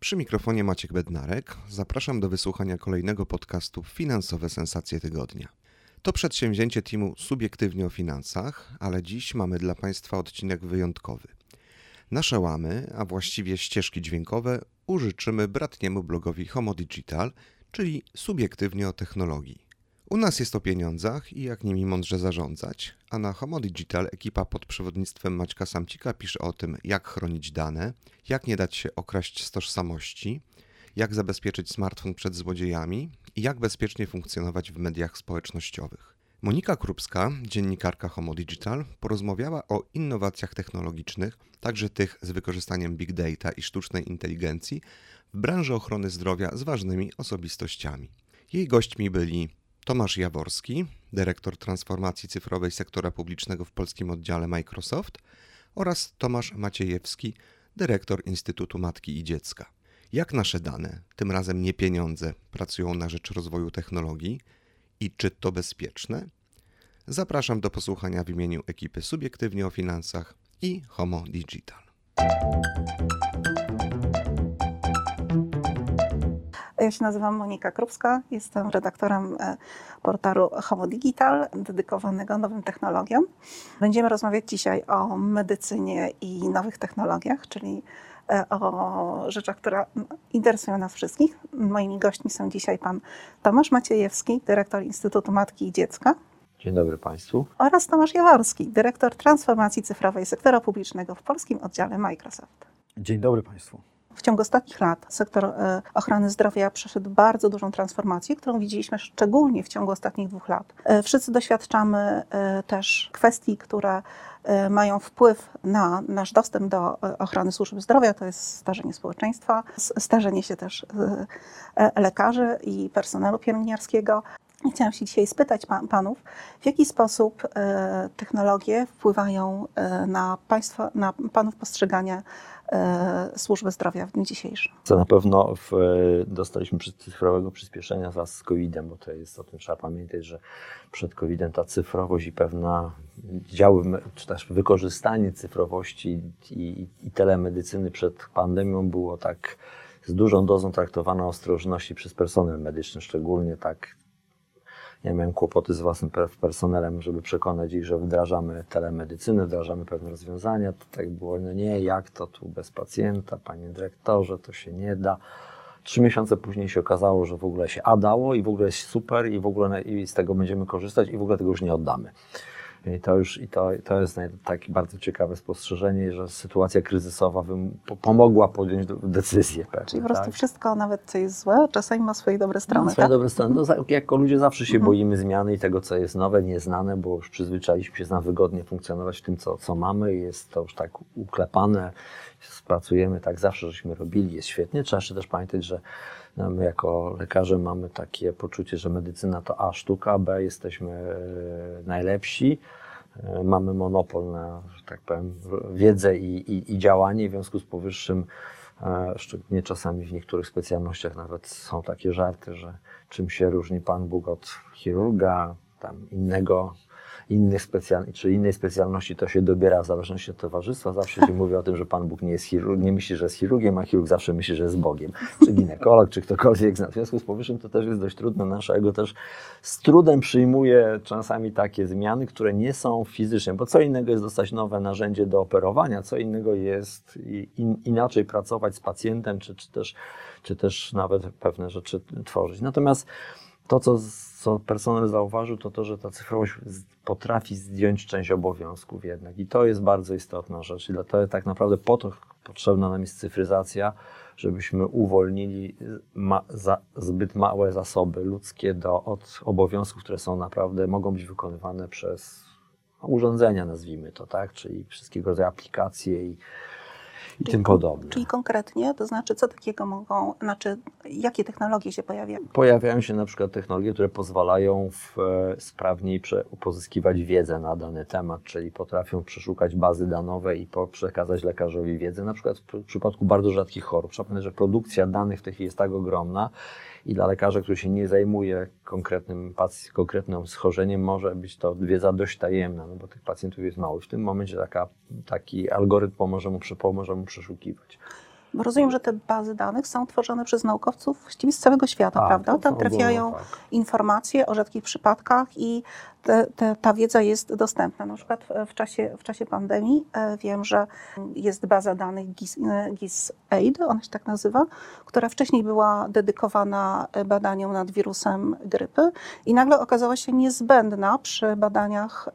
Przy mikrofonie Maciek Bednarek. Zapraszam do wysłuchania kolejnego podcastu Finansowe Sensacje Tygodnia. To przedsięwzięcie teamu subiektywnie o finansach, ale dziś mamy dla Państwa odcinek wyjątkowy. Nasze łamy, a właściwie ścieżki dźwiękowe, użyczymy bratniemu blogowi Homo Digital, czyli subiektywnie o technologii. U nas jest o pieniądzach i jak nimi mądrze zarządzać, a na Homo Digital ekipa pod przewodnictwem Maćka Samcika pisze o tym, jak chronić dane, jak nie dać się okraść z tożsamości, jak zabezpieczyć smartfon przed złodziejami i jak bezpiecznie funkcjonować w mediach społecznościowych. Monika Krupska, dziennikarka Homo Digital, porozmawiała o innowacjach technologicznych, także tych z wykorzystaniem big data i sztucznej inteligencji w branży ochrony zdrowia z ważnymi osobistościami. Jej gośćmi byli Tomasz Jaworski, dyrektor transformacji cyfrowej sektora publicznego w polskim oddziale Microsoft oraz Tomasz Maciejewski, dyrektor Instytutu Matki i Dziecka. Jak nasze dane, tym razem nie pieniądze, pracują na rzecz rozwoju technologii i czy to bezpieczne? Zapraszam do posłuchania w imieniu ekipy Subiektywnie o Finansach i Homo Digital. Ja się nazywam Monika Krupska, jestem redaktorem e, portalu Homo Digital, dedykowanego nowym technologiom. Będziemy rozmawiać dzisiaj o medycynie i nowych technologiach, czyli e, o rzeczach, które interesują nas wszystkich. Moimi gośćmi są dzisiaj pan Tomasz Maciejewski, dyrektor Instytutu Matki i Dziecka. Dzień dobry Państwu. Oraz Tomasz Jaworski, dyrektor transformacji cyfrowej sektora publicznego w polskim oddziale Microsoft. Dzień dobry Państwu. W ciągu ostatnich lat sektor e, ochrony zdrowia przeszedł bardzo dużą transformację, którą widzieliśmy szczególnie w ciągu ostatnich dwóch lat. E, wszyscy doświadczamy e, też kwestii, które mają wpływ na nasz dostęp do ochrony służby zdrowia, to jest starzenie społeczeństwa, starzenie się też lekarzy i personelu pielęgniarskiego. Chciałam się dzisiaj spytać pan, panów, w jaki sposób technologie wpływają na państwa, na panów postrzeganie służby zdrowia w dniu dzisiejszym? Co na pewno w, dostaliśmy cyfrowego przyspieszenia wraz z COVID-em, bo to jest o tym trzeba pamiętać, że przed COVID-em ta cyfrowość i pewna działy, czy też wykorzystanie cyfrowości i, i telemedycyny przed pandemią było tak z dużą dozą traktowane ostrożności przez personel medyczny, szczególnie tak ja miałem kłopoty z własnym personelem, żeby przekonać ich, że wdrażamy telemedycynę, wdrażamy pewne rozwiązania. To tak było, no nie, jak to tu bez pacjenta, panie dyrektorze, to się nie da. Trzy miesiące później się okazało, że w ogóle się a dało i w ogóle jest super i w ogóle i z tego będziemy korzystać i w ogóle tego już nie oddamy. I to już i to, to jest takie bardzo ciekawe spostrzeżenie, że sytuacja kryzysowa pomogła podjąć decyzję. Pewnie, Czyli po prostu tak? wszystko, nawet co jest złe, czasami ma swoje dobre strony. Ma swoje tak? dobre strony. No, jako ludzie zawsze się mhm. boimy zmiany i tego, co jest nowe, nieznane, bo już przyzwyczailiśmy się na wygodnie funkcjonować w tym, co, co mamy. Jest to już tak uklepane, pracujemy tak zawsze, żeśmy robili, jest świetnie. Trzeba jeszcze też pamiętać, że my jako lekarze mamy takie poczucie, że medycyna to A sztuka, B jesteśmy e, najlepsi, e, mamy monopol na, że tak powiem, wiedzę i, i, i działanie, w związku z powyższym e, szczególnie czasami w niektórych specjalnościach nawet są takie żarty, że czym się różni Pan Bóg od chirurga, tam innego innych specjal, czy innej specjalności to się dobiera w zależności od towarzystwa. Zawsze się mówi o tym, że Pan Bóg nie jest chirurg, nie myśli, że jest chirurgiem, a chirurg zawsze myśli, że jest Bogiem. Czy ginekolog, czy ktokolwiek. W związku z powyższym to też jest dość trudne. Nasze ego też z trudem przyjmuje czasami takie zmiany, które nie są fizyczne, bo co innego jest dostać nowe narzędzie do operowania, co innego jest in, inaczej pracować z pacjentem, czy, czy, też, czy też nawet pewne rzeczy tworzyć. Natomiast to, co, co personel zauważył, to to, że ta cyfrowość potrafi zdjąć część obowiązków jednak. I to jest bardzo istotna rzecz. I dlatego tak naprawdę po to potrzebna nam jest cyfryzacja, żebyśmy uwolnili ma, za, zbyt małe zasoby ludzkie do, od obowiązków, które są naprawdę, mogą być wykonywane przez urządzenia, nazwijmy to, tak? Czyli wszystkiego rodzaju aplikacje i i tym podobne. Czyli konkretnie, to znaczy co takiego mogą, znaczy jakie technologie się pojawiają? Pojawiają się na przykład technologie, które pozwalają w, e, sprawniej prze, pozyskiwać wiedzę na dany temat, czyli potrafią przeszukać bazy danowe i po, przekazać lekarzowi wiedzę. Na przykład w, w przypadku bardzo rzadkich chorób. Trzeba pamiętać, że produkcja danych w tej chwili jest tak ogromna i dla lekarza, który się nie zajmuje konkretnym, konkretnym schorzeniem, może być to wiedza dość tajemna, no bo tych pacjentów jest mało. W tym momencie taka, taki algorytm pomoże mu, pomoże mu przeszukiwać. Bo rozumiem, że te bazy danych są tworzone przez naukowców właściwie z całego świata, Tak, prawda? Tam trafiają tak. informacje o rzadkich przypadkach i te, te, ta wiedza jest dostępna. Na przykład w- czasie, w czasie pandemii e, wiem, że jest baza danych GIS, e, GIS Aid, ona się tak nazywa, która wcześniej była dedykowana e, badaniom nad wirusem grypy i nagle okazała się niezbędna przy badaniach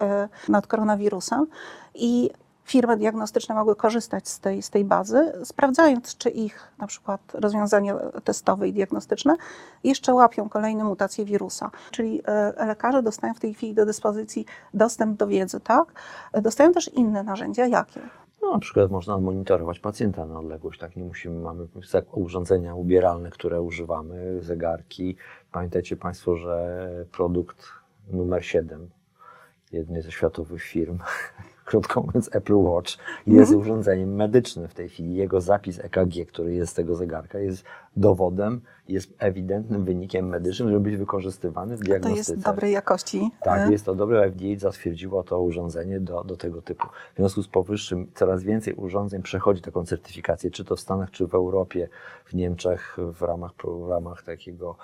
nad koronawirusem i firmy diagnostyczne mogły korzystać z tej, z tej bazy, sprawdzając, czy ich na przykład rozwiązania testowe i diagnostyczne jeszcze łapią kolejne mutacje wirusa. Czyli e, lekarze dostają w tej chwili do dyspozycji dostęp do wiedzy, tak? Dostają też inne narzędzia. Jakie? No, na przykład można monitorować pacjenta na odległość, tak? Nie musimy, mamy urządzenia ubieralne, które używamy, zegarki. Pamiętajcie Państwo, że produkt numer 7 jednej ze światowych firm, krótko mówiąc Apple Watch, jest Mhm. urządzeniem medycznym w tej chwili. Jego zapis EKG, który jest z tego zegarka, jest dowodem, jest ewidentnym wynikiem medycznym, żeby być wykorzystywany w To diagnostyce. jest dobrej jakości. Tak, e, jest to dobre. FDA zatwierdziło to urządzenie do, do tego typu. W związku z powyższym coraz więcej urządzeń przechodzi taką certyfikację, czy to w Stanach, czy w Europie, w Niemczech, w ramach, w ramach takiego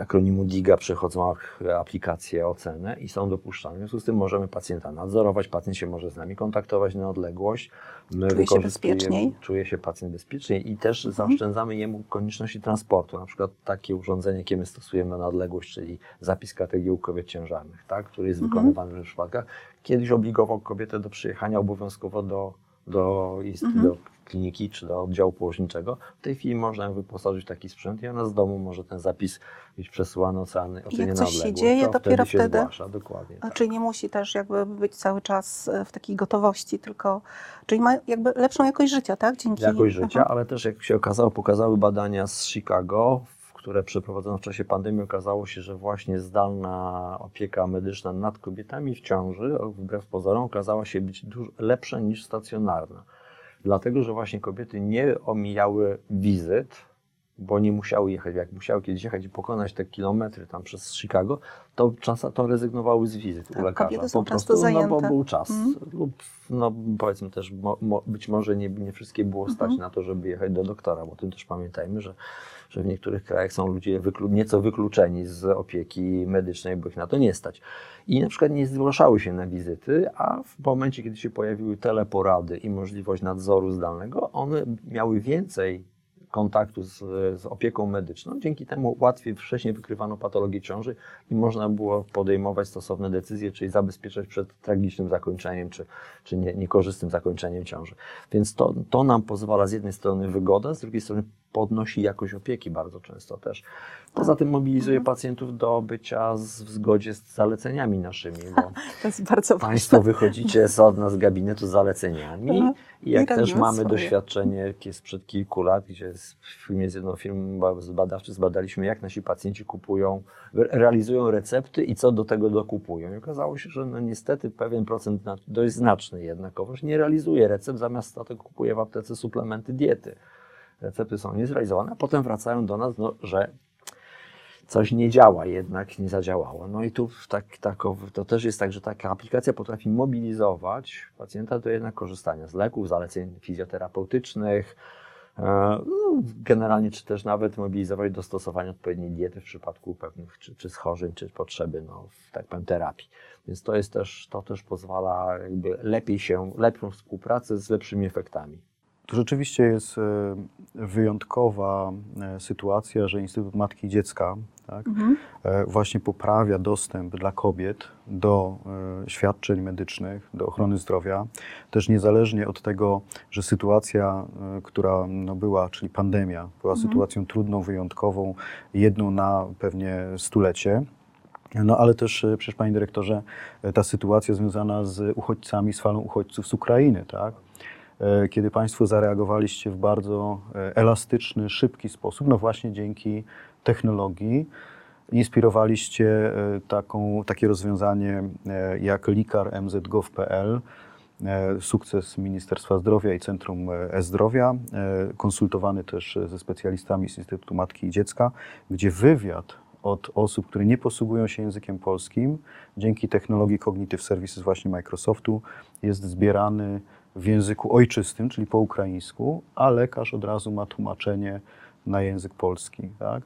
akronimu DIGA przechodzą aplikacje oceny i są dopuszczane. W związku z tym możemy pacjenta nadzorować, pacjent się może z nami kontaktować na odległość. My Czuje się bezpieczniej. Czuje się pacjent bezpieczniej i też zaoszczędzamy jemu konieczności transportu. Na przykład takie urządzenie, jakie my stosujemy na odległość, czyli zapis KTG u kobiet ciężarnych, tak, który jest Mhm. wykonywany w przypadkach. Kiedyś obligował kobietę do przyjechania obowiązkowo do, do, Mhm. do kliniki czy do oddziału położniczego. W tej chwili można ją wyposażyć w taki sprzęt i ona z domu może ten zapis być przesyłany oceny, ocenie coś się dzieje, to dopiero wtedy wtedy- zgłasza, dokładnie. Tak. Czyli nie musi też jakby być cały czas e, w takiej gotowości, tylko czyli ma jakby lepszą jakość życia, tak? Dzięki jakość życia, Aha. ale też jak się okazało, pokazały badania z Chicago, które przeprowadzono w czasie pandemii, okazało się, że właśnie zdalna opieka medyczna nad kobietami w ciąży, wbrew pozorom, okazała się być dużo lepsza niż stacjonarna. Dlatego, że właśnie kobiety nie omijały wizyt, bo nie musiały jechać. Jak musiały kiedyś jechać i pokonać te kilometry tam przez Chicago, to czasem to rezygnowały z wizyt Tak, u lekarza. po prostu, no bo był czas. Mhm. Lub no, powiedzmy też, mo, mo, być może nie, nie wszystkie było stać Mhm. na to, żeby jechać do doktora, bo o tym też pamiętajmy, że, że w niektórych krajach są ludzie wyklu, nieco wykluczeni z opieki medycznej, bo ich na to nie stać. I na przykład nie zgłaszały się na wizyty, a w momencie, kiedy się pojawiły teleporady i możliwość nadzoru zdalnego, one miały więcej kontaktu z, z opieką medyczną. Dzięki temu łatwiej wcześniej wykrywano patologię ciąży i można było podejmować stosowne decyzje, czyli zabezpieczać przed tragicznym zakończeniem czy, czy nie, niekorzystnym zakończeniem ciąży. Więc to, to nam pozwala z jednej strony wygoda, z drugiej strony podnosi jakość opieki bardzo często też. Poza tym mobilizuje pacjentów do bycia z, w zgodzie z zaleceniami naszymi, bo To jest bardzo Państwo ważne. wychodzicie z od nas z gabinetu z zaleceniami Mhm. i jak I też robimy mamy swoje. doświadczenie sprzed kilku lat, gdzie z- z jedną firmą badawczy zbadaliśmy, jak nasi pacjenci kupują, re- realizują recepty i co do tego dokupują. I okazało się, że no niestety pewien procent, dość znaczny jednakowoż, nie realizuje recept, zamiast tego kupuje w aptece suplementy diety. Recepty są niezrealizowane, a potem wracają do nas, no, że coś nie działa, jednak nie zadziałało. No i tu tak, tak, to też jest tak, że taka aplikacja potrafi mobilizować pacjenta do jednak korzystania z leków, zaleceń fizjoterapeutycznych, e, no, generalnie czy też nawet mobilizować do stosowania odpowiedniej diety w przypadku pewnych czy, czy schorzeń, czy potrzeby, no, tak powiem, terapii. Więc to jest też, to też pozwala jakby lepiej się, lepszą współpracę z lepszymi efektami. To rzeczywiście jest e, wyjątkowa e, sytuacja, że Instytut Matki i Dziecka tak, Mhm. e, właśnie poprawia dostęp dla kobiet do świadczeń medycznych, do ochrony zdrowia. Też niezależnie od tego, że sytuacja, która no, była, czyli pandemia, była Mhm. sytuacją trudną, wyjątkową, jedną na pewnie stulecie. No ale też, przecież Panie Dyrektorze, ta sytuacja związana z uchodźcami, z falą uchodźców z Ukrainy, tak? E, kiedy Państwo zareagowaliście w bardzo e, elastyczny, szybki sposób, no właśnie dzięki technologii. Inspirowaliście e, taką, takie rozwiązanie jak likar mzgov.pl, e, sukces Ministerstwa Zdrowia i Centrum E-Zdrowia, konsultowany też ze specjalistami z Instytutu Matki i Dziecka, gdzie wywiad od osób, które nie posługują się językiem polskim, dzięki technologii Cognitive Services właśnie Microsoftu, jest zbierany w języku ojczystym, czyli po ukraińsku, a lekarz od razu ma tłumaczenie na język polski. Tak?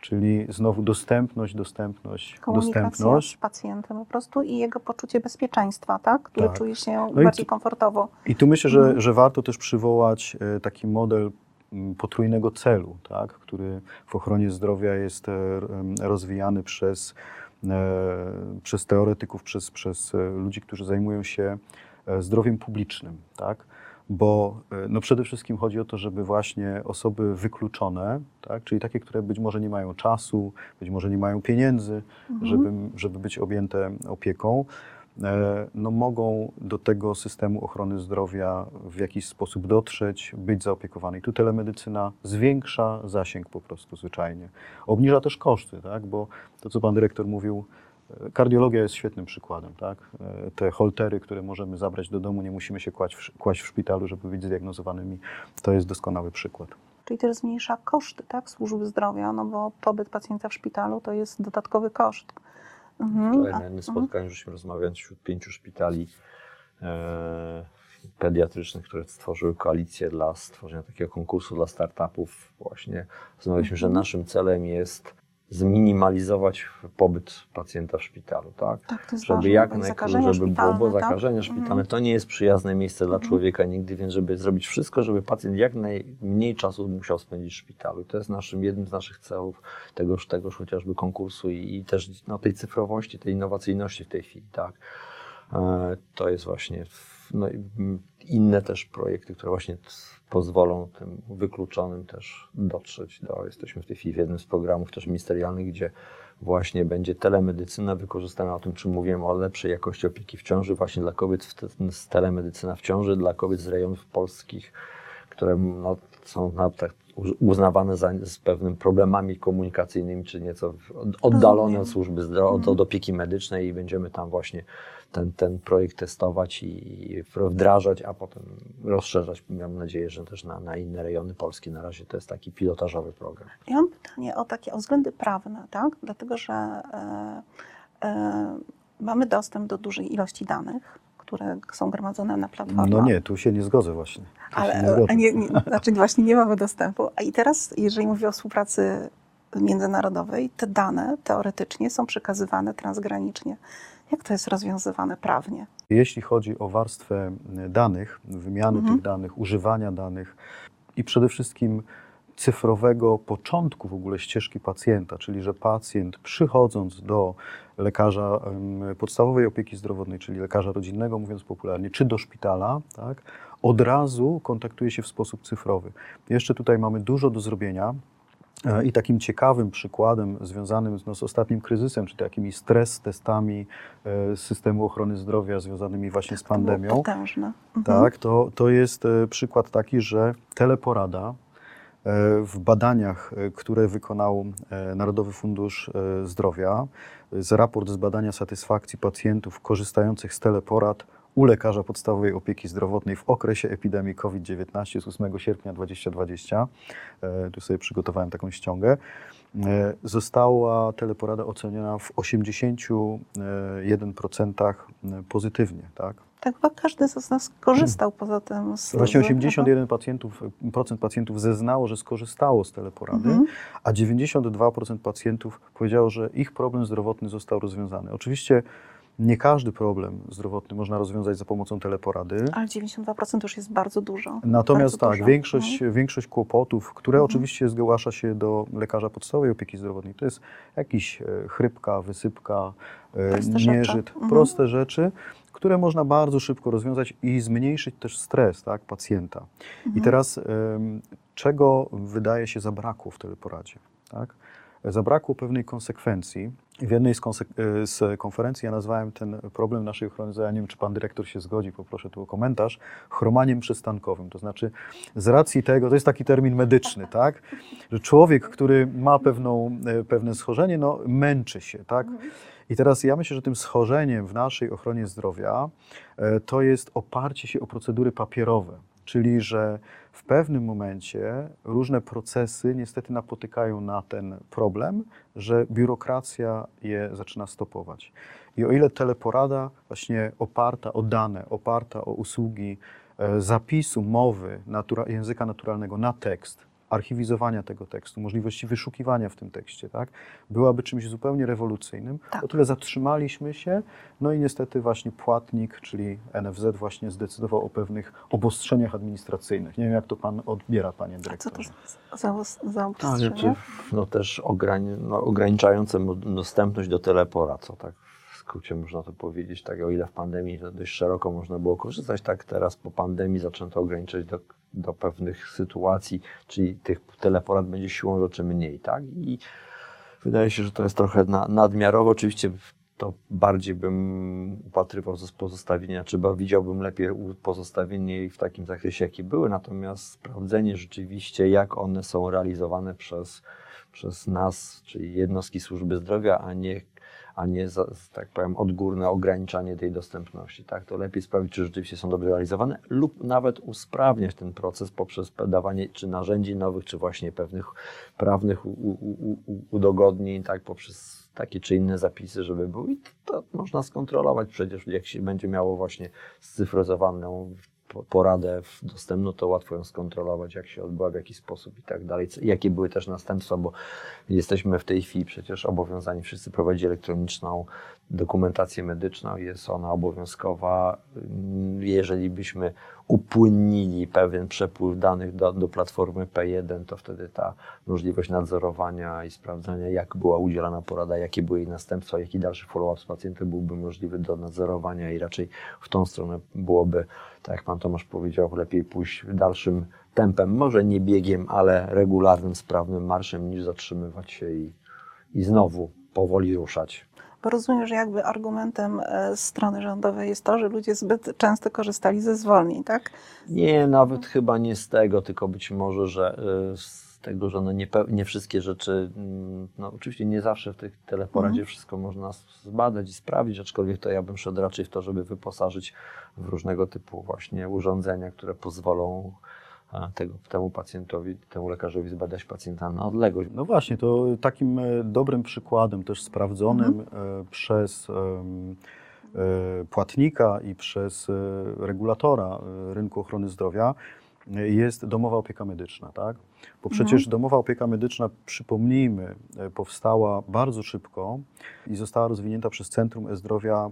Czyli znowu dostępność, dostępność, Komunikacja dostępność. z pacjentem po prostu i jego poczucie bezpieczeństwa, tak? Który Tak. czuje się No i bardziej tu- komfortowo. I tu myślę, że, Mhm. że warto też przywołać e, taki model potrójnego celu, tak, który w ochronie zdrowia jest e, rozwijany przez, e, przez teoretyków, przez, przez ludzi, którzy zajmują się zdrowiem publicznym. Tak? Bo e, no przede wszystkim chodzi o to, żeby właśnie osoby wykluczone, tak, czyli takie, które być może nie mają czasu, być może nie mają pieniędzy, Mhm. żeby, żeby być objęte opieką, e, no mogą do tego systemu ochrony zdrowia w jakiś sposób dotrzeć, być zaopiekowani. Tu telemedycyna zwiększa zasięg po prostu zwyczajnie. Obniża też koszty, tak? bo to, co pan dyrektor mówił, e, kardiologia jest świetnym przykładem. Tak? E, Te holtery, które możemy zabrać do domu, nie musimy się kłaść w, kłaść w szpitalu, żeby być zdiagnozowanymi, to jest doskonały przykład. Czyli też zmniejsza koszty tak, służby zdrowia, no bo pobyt pacjenta w szpitalu to jest dodatkowy koszt. Mhm. Wczoraj na jednym spotkaniu żeśmy rozmawiając wśród pięciu szpitali e, pediatrycznych, które stworzyły koalicję dla stworzenia takiego konkursu dla startupów. Właśnie rozmawialiśmy, że Mhm. naszym celem jest zminimalizować pobyt pacjenta w szpitalu, tak? Tak, to jest Żeby ważne, jak najkrócej, żeby było, szpitalne, bo tak? zakażenia Mhm. szpitalne to nie jest przyjazne miejsce dla Mhm. człowieka nigdy, więc żeby zrobić wszystko, żeby pacjent jak najmniej czasu musiał spędzić w szpitalu. To jest naszym, jednym z naszych celów tegoż, tegoż chociażby konkursu i, i też no, tej cyfrowości, tej innowacyjności w tej chwili, tak. E, To jest właśnie no, inne też projekty, które właśnie pozwolą tym wykluczonym też dotrzeć do. Jesteśmy w tej chwili w jednym z programów też ministerialnych, gdzie właśnie będzie telemedycyna wykorzystana o tym, czym mówiłem, o lepszej jakości opieki w ciąży, właśnie dla kobiet w te, z telemedycyna w ciąży, dla kobiet z rejonów polskich, które no, są na, tak, uznawane za, z pewnymi problemami komunikacyjnymi, czy nieco oddalone od służby zdrowia, od, Mhm. od opieki medycznej i będziemy tam właśnie ten, ten projekt testować i wdrażać, a potem rozszerzać, mam nadzieję, że też na, na inne rejony Polski. Na razie to jest taki pilotażowy program. Ja mam pytanie o takie o względy prawne, tak? Dlatego, że e, e, mamy dostęp do dużej ilości danych, które są gromadzone na platformach. No nie, tu się nie zgodzę właśnie. Tu nie Ale zgodzę. a nie, nie, znaczy właśnie nie mamy dostępu. A i teraz, jeżeli mówię o współpracy międzynarodowej, te dane teoretycznie są przekazywane transgranicznie. Jak to jest rozwiązywane prawnie? Jeśli chodzi o warstwę e, danych, wymiany Mhm. tych danych, używania danych i przede wszystkim cyfrowego początku w ogóle ścieżki pacjenta, czyli że pacjent przychodząc do lekarza podstawowej opieki zdrowotnej, czyli lekarza rodzinnego, mówiąc popularnie, czy do szpitala, tak, od razu kontaktuje się w sposób cyfrowy. Jeszcze tutaj mamy dużo do zrobienia. E, I takim ciekawym przykładem związanym z, no, z ostatnim kryzysem, czy takimi stres testami e, systemu ochrony zdrowia związanymi właśnie z To było pandemią, potężne. Mhm. tak, to, to jest e, przykład taki, że teleporada w badaniach, które wykonał Narodowy Fundusz Zdrowia, z raport z badania satysfakcji pacjentów korzystających z teleporad u lekarza podstawowej opieki zdrowotnej w okresie epidemii COVID-19 z 8 sierpnia 2020, e, tu sobie przygotowałem taką ściągę, e, została teleporada oceniona w 81% pozytywnie. Tak? Tak, chyba każdy z nas korzystał poza tym z Właśnie z- 81% pacjentów, procent pacjentów zeznało, że skorzystało z teleporady, Mhm. a 92% pacjentów powiedziało, że ich problem zdrowotny został rozwiązany. Oczywiście nie każdy problem zdrowotny można rozwiązać za pomocą teleporady. Ale 92% już jest bardzo dużo. Natomiast bardzo tak, dużo. większość, większość kłopotów, które Mhm. oczywiście zgłasza się do lekarza podstawowej opieki zdrowotnej, to jest jakiś e, chrypka, wysypka, e, Proste rzeczy. nieżyt, Mhm. proste rzeczy, które można bardzo szybko rozwiązać i zmniejszyć też stres tak, pacjenta. I Mhm. teraz em, czego wydaje się zabrakło w teleporadzie? Tak? Zabrakło pewnej konsekwencji. W jednej z, konsek- z konferencji ja nazwałem ten problem naszej ochrony zdrowia, nie wiem czy pan dyrektor się zgodzi, poproszę tu o komentarz, chromaniem przystankowym. To znaczy z racji tego, to jest taki termin medyczny, tak, że człowiek, który ma pewną, e, pewne schorzenie, no męczy się, tak. I teraz ja myślę, że tym schorzeniem w naszej ochronie zdrowia e, to jest oparcie się o procedury papierowe. Czyli, że w pewnym momencie różne procesy niestety napotykają na ten problem, że biurokracja je zaczyna stopować. I o ile teleporada właśnie oparta o dane, oparta o usługi e, zapisu mowy natura, języka naturalnego na tekst, archiwizowania tego tekstu, możliwości wyszukiwania w tym tekście, tak, byłaby czymś zupełnie rewolucyjnym. Tak. O tyle zatrzymaliśmy się, no i niestety właśnie płatnik, czyli NFZ właśnie zdecydował o pewnych obostrzeniach administracyjnych. Nie wiem, jak to pan odbiera, panie A co to dyrektorze. za, za, obostrzenia? no też ograni- no, ograniczające dostępność do telepora, co tak skrócie można to powiedzieć, tak o ile w pandemii to dość szeroko można było korzystać, tak teraz po pandemii zaczęto ograniczać do, do pewnych sytuacji, czyli tych teleporad będzie siłą rzeczy mniej, tak? I wydaje się, że to jest trochę na, nadmiarowo, oczywiście to bardziej bym upatrywał z pozostawienia, czy widziałbym lepiej pozostawienie w takim zakresie, jaki były, natomiast sprawdzenie rzeczywiście, jak one są realizowane przez, przez nas, czyli jednostki służby zdrowia, a nie, a nie za, tak powiem, odgórne ograniczanie tej dostępności. Tak? To lepiej sprawdzić, czy rzeczywiście są dobrze realizowane, lub nawet usprawniać ten proces poprzez dawanie czy narzędzi nowych, czy właśnie pewnych prawnych u, u, u, udogodnień, tak, poprzez takie czy inne zapisy, żeby były. I to można skontrolować przecież, jak się będzie miało właśnie scyfryzowaną poradę dostępną, to łatwo ją skontrolować, jak się odbyła, w jaki sposób i tak dalej. Jakie były też następstwa, bo jesteśmy w tej chwili przecież obowiązani wszyscy prowadzić elektroniczną dokumentację medyczną. Jest ona obowiązkowa. Mm, Jeżeli byśmy upłynnili pewien przepływ danych do, do platformy P1, to wtedy ta możliwość nadzorowania i sprawdzania, jak była udzielana porada, jakie były jej następstwa, jaki dalszy follow-up z pacjentem byłby możliwy do nadzorowania i raczej w tą stronę byłoby, tak jak Pan Tomasz powiedział, lepiej pójść dalszym tempem, może nie biegiem, ale regularnym, sprawnym marszem, niż zatrzymywać się i, i znowu powoli ruszać. Bo rozumiem, że jakby argumentem e, strony rządowej jest to, że ludzie zbyt często korzystali ze zwolnień, tak? Nie, nawet chyba nie z tego, tylko być może, że y, z tego, że no nie, nie wszystkie rzeczy, mm, no oczywiście nie zawsze w tych teleporadzie wszystko można zbadać i sprawdzić, aczkolwiek to ja bym szedł raczej w to, żeby wyposażyć w różnego typu właśnie urządzenia, które pozwolą a, tego, temu pacjentowi, temu lekarzowi zbadać pacjenta na odległość. No właśnie, to takim e, dobrym przykładem, też sprawdzonym e, przez e, płatnika i przez e, regulatora e, rynku ochrony zdrowia e, jest domowa opieka medyczna, tak? Bo przecież domowa opieka medyczna, przypomnijmy, e, powstała bardzo szybko i została rozwinięta przez Centrum E-Zdrowia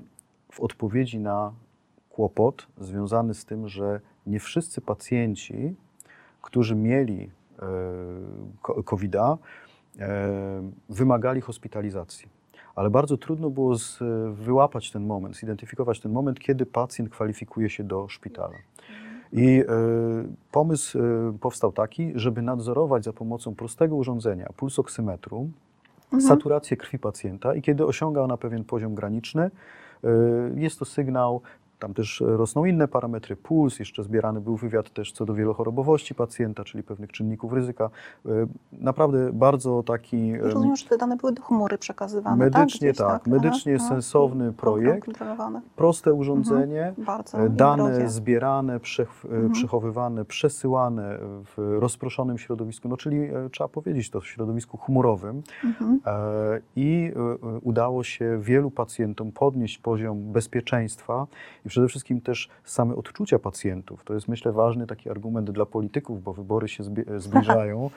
w odpowiedzi na kłopot związany z tym, że nie wszyscy pacjenci, którzy mieli e, COVID-a, e, wymagali hospitalizacji. Ale bardzo trudno było wyłapać ten moment, zidentyfikować ten moment, kiedy pacjent kwalifikuje się do szpitala. I e, pomysł e, powstał taki, żeby nadzorować za pomocą prostego urządzenia, pulsoksymetru, saturację krwi pacjenta i kiedy osiąga ona pewien poziom graniczny, e, jest to sygnał, tam też rosną inne parametry, puls, jeszcze zbierany był wywiad też co do wielochorobowości pacjenta, czyli pewnych czynników ryzyka. E, Naprawdę bardzo taki e, Rozumiem, że te dane były do chmury przekazywane, medycznie tak? Gdzieś, tak, medycznie Aha, sensowny projekt, proste urządzenie, Bardzo E, Dane drogie. zbierane, przech, e, Mhm. przechowywane, przesyłane w rozproszonym środowisku, no czyli e, trzeba powiedzieć to w środowisku chmurowym Mhm. E, i e, e, udało się wielu pacjentom podnieść poziom bezpieczeństwa i przede wszystkim też same odczucia pacjentów. To jest myślę ważny taki argument dla polityków, bo wybory się zbliżają,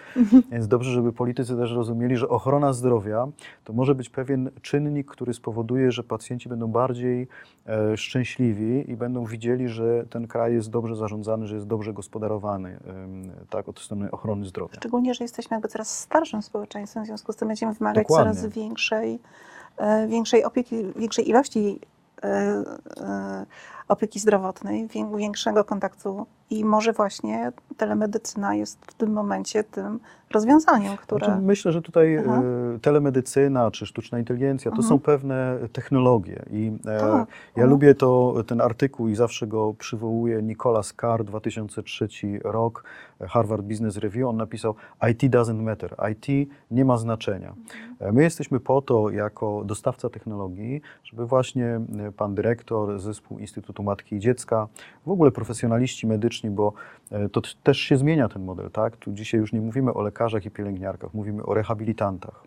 więc dobrze, żeby politycy też rozumieli, że ochrona zdrowia to może być pewien czynnik, który spowoduje, że pacjenci będą bardziej e, szczęśliwi i będą widzieli, że ten kraj jest dobrze zarządzany, że jest dobrze gospodarowany em, tak, od strony ochrony zdrowia. Szczególnie, że jesteśmy jakby coraz starszym społeczeństwem, w związku z tym będziemy wymagać Dokładnie. coraz większej, e, większej opieki, większej ilości e, e, opieki zdrowotnej, wię- większego kontaktu i może właśnie telemedycyna jest w tym momencie tym rozwiązaniem, które... Znaczy, myślę, że tutaj Aha. e, telemedycyna czy sztuczna inteligencja to Mhm. są pewne technologie. I e, Tak. ja Mhm. lubię to, ten artykuł i zawsze go przywołuję. Nicholas Carr, 2003 rok, Harvard Business Review. On napisał: IT doesn't matter. IT nie ma znaczenia. E, My jesteśmy po to, jako dostawca technologii, żeby właśnie pan dyrektor, zespół Instytutu Matki i Dziecka, w ogóle profesjonaliści medyczni, bo e, to też się zmienia ten model, tak? Tu dzisiaj już nie mówimy o lekarzach i pielęgniarkach, mówimy o rehabilitantach,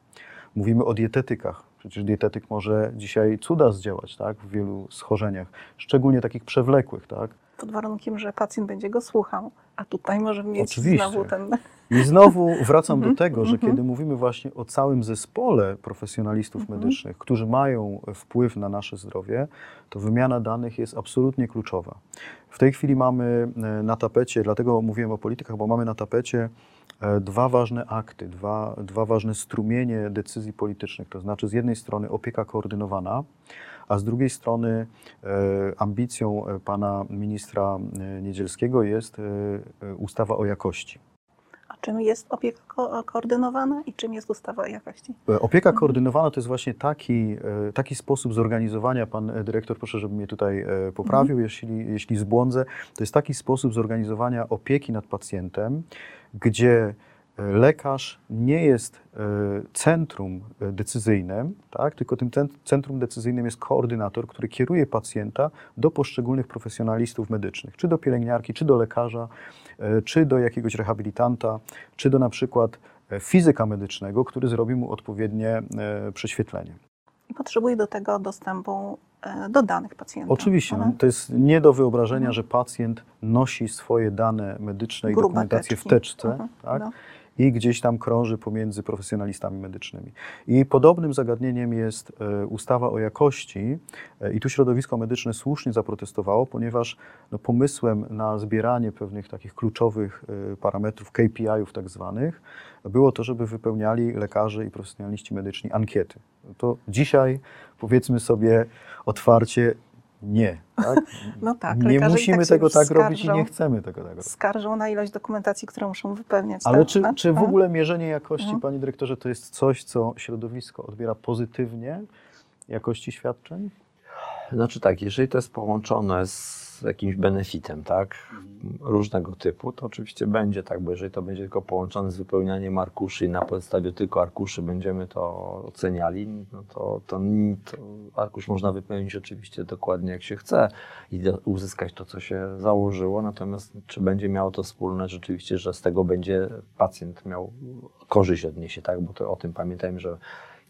mówimy o dietetykach. Przecież dietetyk może dzisiaj cuda zdziałać, tak? W wielu schorzeniach, szczególnie takich przewlekłych, tak? Pod warunkiem, że pacjent będzie go słuchał, a tutaj możemy mieć Oczywiście. znowu ten... I znowu wracam do Mhm, tego, że mhm. kiedy mówimy właśnie o całym zespole profesjonalistów Mhm. medycznych, którzy mają wpływ na nasze zdrowie, to wymiana danych jest absolutnie kluczowa. W tej chwili mamy e, na tapecie, dlatego mówiłem o politykach, bo mamy na tapecie e, dwa ważne akty, dwa, dwa ważne strumienie decyzji politycznych. To znaczy, z jednej strony opieka koordynowana, a z drugiej strony e, ambicją e, pana ministra e, Niedzielskiego jest ustawa o jakości. A czym jest opieka ko- koordynowana i czym jest ustawa o jakości? Opieka Mhm. koordynowana to jest właśnie taki, taki sposób zorganizowania, pan dyrektor, proszę, żeby mnie tutaj poprawił, Mhm. jeśli, jeśli zbłądzę, to jest taki sposób zorganizowania opieki nad pacjentem, gdzie lekarz nie jest e, centrum decyzyjnym, tak, tylko tym cen- centrum decyzyjnym jest koordynator, który kieruje pacjenta do poszczególnych profesjonalistów medycznych, czy do pielęgniarki, czy do lekarza, e, czy do jakiegoś rehabilitanta, czy do na przykład e, fizyka medycznego, który zrobi mu odpowiednie prześwietlenie. I potrzebuje do tego dostępu do danych pacjenta. Oczywiście, no, Mhm. to jest nie do wyobrażenia, Mhm. że pacjent nosi swoje dane medyczne i Grube dokumentację w teczki. teczce Mhm, tak? no. I gdzieś tam krąży pomiędzy profesjonalistami medycznymi. I podobnym zagadnieniem jest e, ustawa o jakości e, i tu środowisko medyczne słusznie zaprotestowało, ponieważ no, pomysłem na zbieranie pewnych takich kluczowych e, parametrów, KPI-ów tak zwanych, było to, żeby wypełniali lekarze i profesjonaliści medyczni ankiety. To dzisiaj powiedzmy sobie otwarcie nie. Tak? No tak, nie musimy tak tego tak robić i skarżą. nie chcemy tego tak robić. Skarżą na ilość dokumentacji, którą muszą wypełniać. Ale tak? czy, No, czy w no. ogóle mierzenie jakości, Mhm. panie dyrektorze, to jest coś, co środowisko odbiera pozytywnie, jakości świadczeń? Znaczy tak, jeżeli to jest połączone z jakimś benefitem, tak, różnego typu, to oczywiście będzie tak, bo jeżeli to będzie tylko połączone z wypełnianiem arkuszy i na podstawie tylko arkuszy będziemy to oceniali, no to, to, to arkusz można wypełnić oczywiście dokładnie jak się chce i uzyskać to, co się założyło, natomiast czy będzie miało to wspólne rzeczywiście, że z tego będzie pacjent miał korzyść odniesie, tak, bo to o tym pamiętajmy, że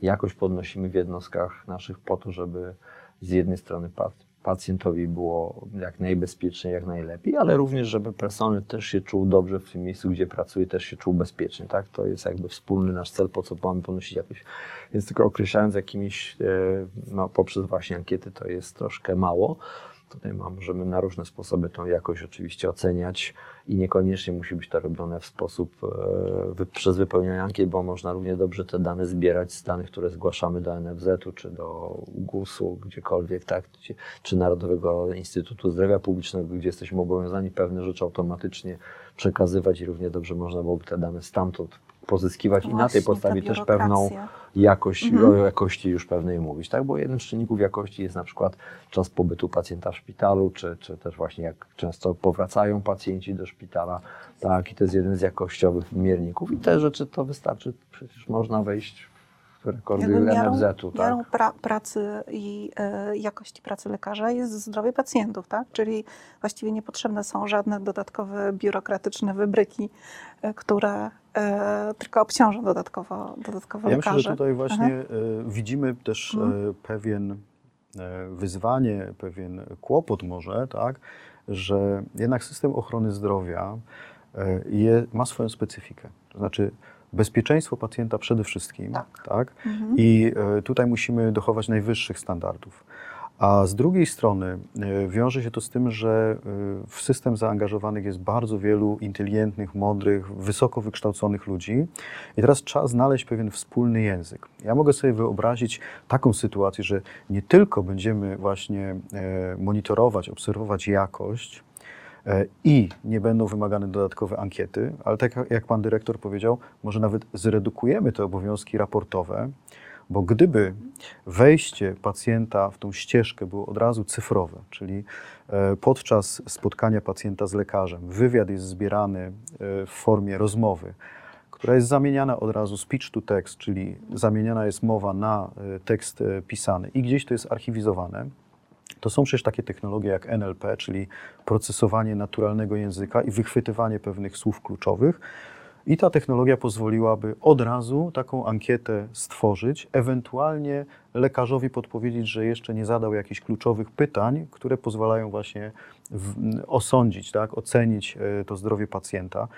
jakość podnosimy w jednostkach naszych po to, żeby z jednej strony pacjentowi było jak najbezpieczniej, jak najlepiej, ale również, żeby personel też się czuł dobrze w tym miejscu, gdzie pracuje, też się czuł bezpiecznie, tak? To jest jakby wspólny nasz cel, po co mamy ponosić jakoś, więc tylko określając jakimiś, e, no poprzez właśnie ankiety to jest troszkę mało. Tutaj mam, możemy na różne sposoby tą jakość oczywiście oceniać i niekoniecznie musi być to robione w sposób e, przez wypełnianie ankiet, bo można równie dobrze te dane zbierać z danych, które zgłaszamy do NFZ-u czy do GUS-u, gdziekolwiek, tak, czy Narodowego Instytutu Zdrowia Publicznego, gdzie jesteśmy obowiązani pewne rzeczy automatycznie przekazywać i równie dobrze można byłoby te dane stamtąd pozyskiwać i na tej Właśnie, podstawie ta też pewną jakość, Mhm. o jakości już pewnej mówić, tak? Bo jednym z czynników jakości jest na przykład czas pobytu pacjenta w szpitalu, czy, czy też właśnie jak często powracają pacjenci do szpitala, tak? I to jest jeden z jakościowych mierników i te rzeczy to wystarczy, przecież można wejść w rekordy miarą, NFZ-u, tak? miarą pra, pracy i e, jakości pracy lekarza jest zdrowie pacjentów, tak? Czyli właściwie niepotrzebne są żadne dodatkowe biurokratyczne wybryki, e, które e, tylko obciążą dodatkowo, dodatkowo Ja lekarzy. myślę, że tutaj właśnie Aha. e, widzimy też Mhm. e, pewien e, wyzwanie, pewien kłopot może, tak, że jednak system ochrony zdrowia e, je, ma swoją specyfikę. To znaczy bezpieczeństwo pacjenta przede wszystkim, Tak. tak Mhm. i e, tutaj musimy dochować najwyższych standardów. A z drugiej strony e, wiąże się to z tym, że e, w system zaangażowanych jest bardzo wielu inteligentnych, mądrych, wysoko wykształconych ludzi i teraz trzeba znaleźć pewien wspólny język. Ja mogę sobie wyobrazić taką sytuację, że nie tylko będziemy właśnie e, monitorować, obserwować jakość, i nie będą wymagane dodatkowe ankiety, ale tak jak pan dyrektor powiedział, może nawet zredukujemy te obowiązki raportowe, bo gdyby wejście pacjenta w tą ścieżkę było od razu cyfrowe, czyli e, podczas spotkania pacjenta z lekarzem wywiad jest zbierany e, w formie rozmowy, która jest zamieniana od razu speech to text, czyli zamieniana jest mowa na e, tekst pisany i gdzieś to jest archiwizowane, to są przecież takie technologie jak NLP, czyli procesowanie naturalnego języka i wychwytywanie pewnych słów kluczowych, i ta technologia pozwoliłaby od razu taką ankietę stworzyć, ewentualnie lekarzowi podpowiedzieć, że jeszcze nie zadał jakichś kluczowych pytań, które pozwalają właśnie w, osądzić, tak, ocenić e, to zdrowie pacjenta.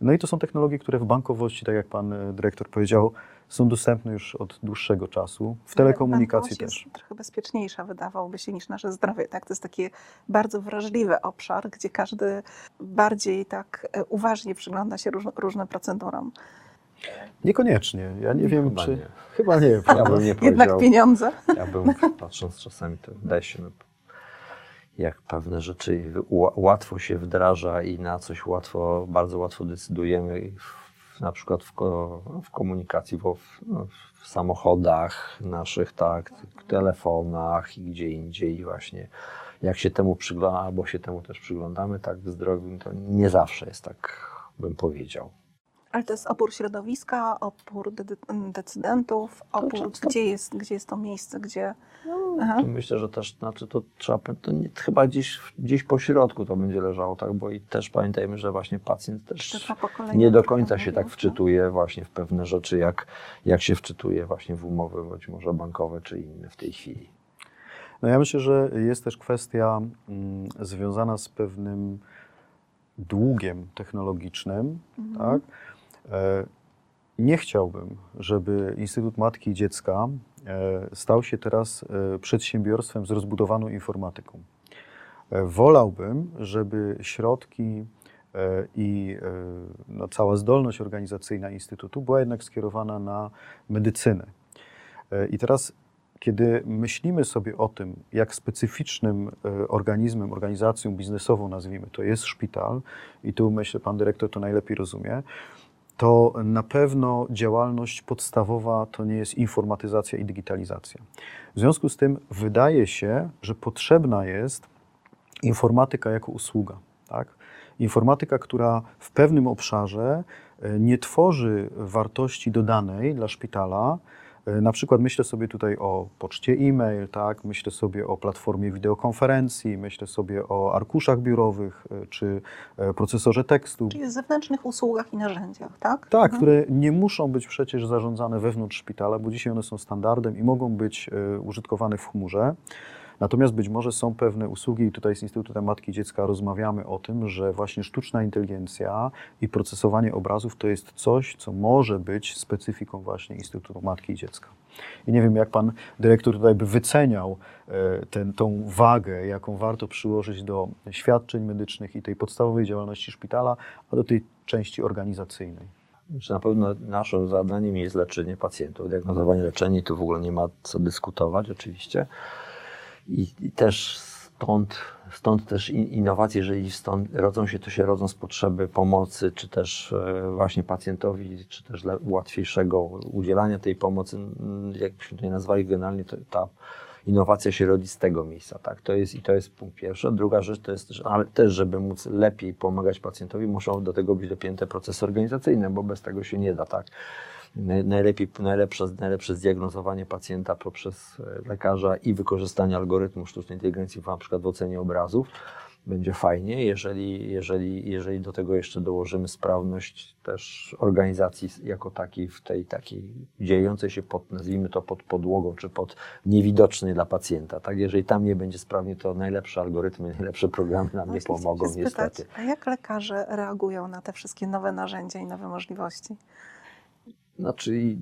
No i to są technologie, które w bankowości, tak jak pan e, dyrektor powiedział, są dostępne już od dłuższego czasu. W telekomunikacji też. jest trochę bezpieczniejsza, wydawałoby się, niż nasze zdrowie. Tak? To jest taki bardzo wrażliwy obszar, gdzie każdy bardziej tak e, uważnie przygląda się róż, różnym procedurom. Niekoniecznie. Ja nie wiem, Chyba czy. Nie. Chyba nie. Ja bym nie Jednak pieniądze. Ja bym, patrząc czasami, to wydaje się, no, jak pewne rzeczy łatwo się wdraża i na coś łatwo, bardzo łatwo decydujemy na przykład w, w komunikacji, w, no, w, samochodach naszych, tak, telefonach i gdzie indziej właśnie. Jak się temu przyglądamy, albo się temu też przyglądamy, tak w zdrowiu, to nie zawsze jest tak, bym powiedział. Ale to jest opór środowiska, opór de decydentów, opór, gdzie jest, gdzie jest to miejsce, gdzie... No, myślę, że też znaczy to trzeba, to nie, chyba gdzieś, gdzieś po środku to będzie leżało, tak? Bo i też pamiętajmy, że właśnie pacjent też nie do końca się tak wczytuje właśnie w pewne rzeczy, jak, jak się wczytuje właśnie w umowy być może bankowe czy inne w tej chwili. No ja myślę, że jest też kwestia mm, związana z pewnym długiem technologicznym, mhm. tak? E, nie chciałbym, żeby Instytut Matki i Dziecka e, stał się teraz e, przedsiębiorstwem z rozbudowaną informatyką. Wolałbym, żeby środki i no, cała zdolność organizacyjna Instytutu była jednak skierowana na medycynę. I teraz, kiedy myślimy sobie o tym, jak specyficznym organizmem, organizacją biznesową, nazwijmy to, jest szpital, i tu myślę, pan dyrektor to najlepiej rozumie, to na pewno działalność podstawowa to nie jest informatyzacja i digitalizacja. W związku z tym wydaje się, że potrzebna jest informatyka jako usługa. Tak? Informatyka, która w pewnym obszarze e, nie tworzy wartości dodanej dla szpitala, na przykład myślę sobie tutaj o poczcie e-mail, tak? myślę sobie o platformie wideokonferencji, myślę sobie o arkuszach biurowych e, czy e, procesorze tekstu. Czyli zewnętrznych usługach i narzędziach, tak? Tak, mhm. które nie muszą być przecież zarządzane wewnątrz szpitala, bo dzisiaj one są standardem i mogą być użytkowane w chmurze. Natomiast być może są pewne usługi, i tutaj z Instytutem Matki i Dziecka rozmawiamy o tym, że właśnie sztuczna inteligencja i procesowanie obrazów to jest coś, co może być specyfiką właśnie Instytutu Matki i Dziecka. I nie wiem, jak pan dyrektor tutaj by wyceniał e, ten, tą wagę, jaką warto przyłożyć do świadczeń medycznych i tej podstawowej działalności szpitala, a do tej części organizacyjnej. Na pewno naszym zadaniem jest leczenie pacjentów. Diagnozowanie leczenie tu w ogóle nie ma co dyskutować, oczywiście. I, i też stąd, stąd też innowacje, jeżeli stąd rodzą się, to się rodzą z potrzeby pomocy, czy też e, właśnie pacjentowi, czy też łatwiejszego udzielania tej pomocy, jakbyśmy to nie nazwali generalnie, to ta innowacja się rodzi z tego miejsca, tak? To jest i to jest punkt pierwszy. Druga rzecz to jest, ale też, żeby móc lepiej pomagać pacjentowi, muszą do tego być dopięte procesy organizacyjne, bo bez tego się nie da, tak? Najlepiej, najlepsze, najlepsze zdiagnozowanie pacjenta poprzez e, lekarza i wykorzystanie algorytmu sztucznej inteligencji, na przykład w ocenie obrazów, będzie fajnie, jeżeli, jeżeli, jeżeli do tego jeszcze dołożymy sprawność też organizacji jako takiej, w tej takiej dziejącej się pod, nazwijmy to pod podłogą, czy pod niewidocznej dla pacjenta. Tak? Jeżeli tam nie będzie sprawnie, to najlepsze algorytmy, najlepsze programy nam nie pomogą spytać, niestety. A jak lekarze reagują na te wszystkie nowe narzędzia i nowe możliwości? Znaczy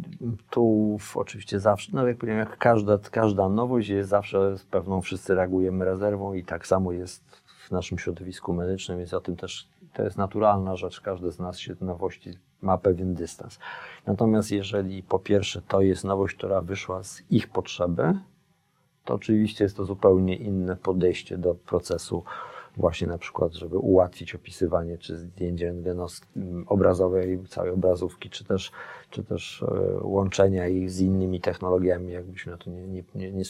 tu oczywiście zawsze, no jak powiedziałem, jak każda, każda nowość jest zawsze z pewną wszyscy reagujemy rezerwą i tak samo jest w naszym środowisku medycznym, więc o tym też to jest naturalna rzecz. Każdy z nas się do nowości ma pewien dystans. Natomiast jeżeli po pierwsze to jest nowość, która wyszła z ich potrzeby, to oczywiście jest to zupełnie inne podejście do procesu właśnie na przykład, żeby ułatwić opisywanie czy zdjęcie rentgenowskie, obrazowej, całej obrazówki, czy też, czy też e, łączenia ich z innymi technologiami, jakbyśmy na to nie, nie, nie, nie,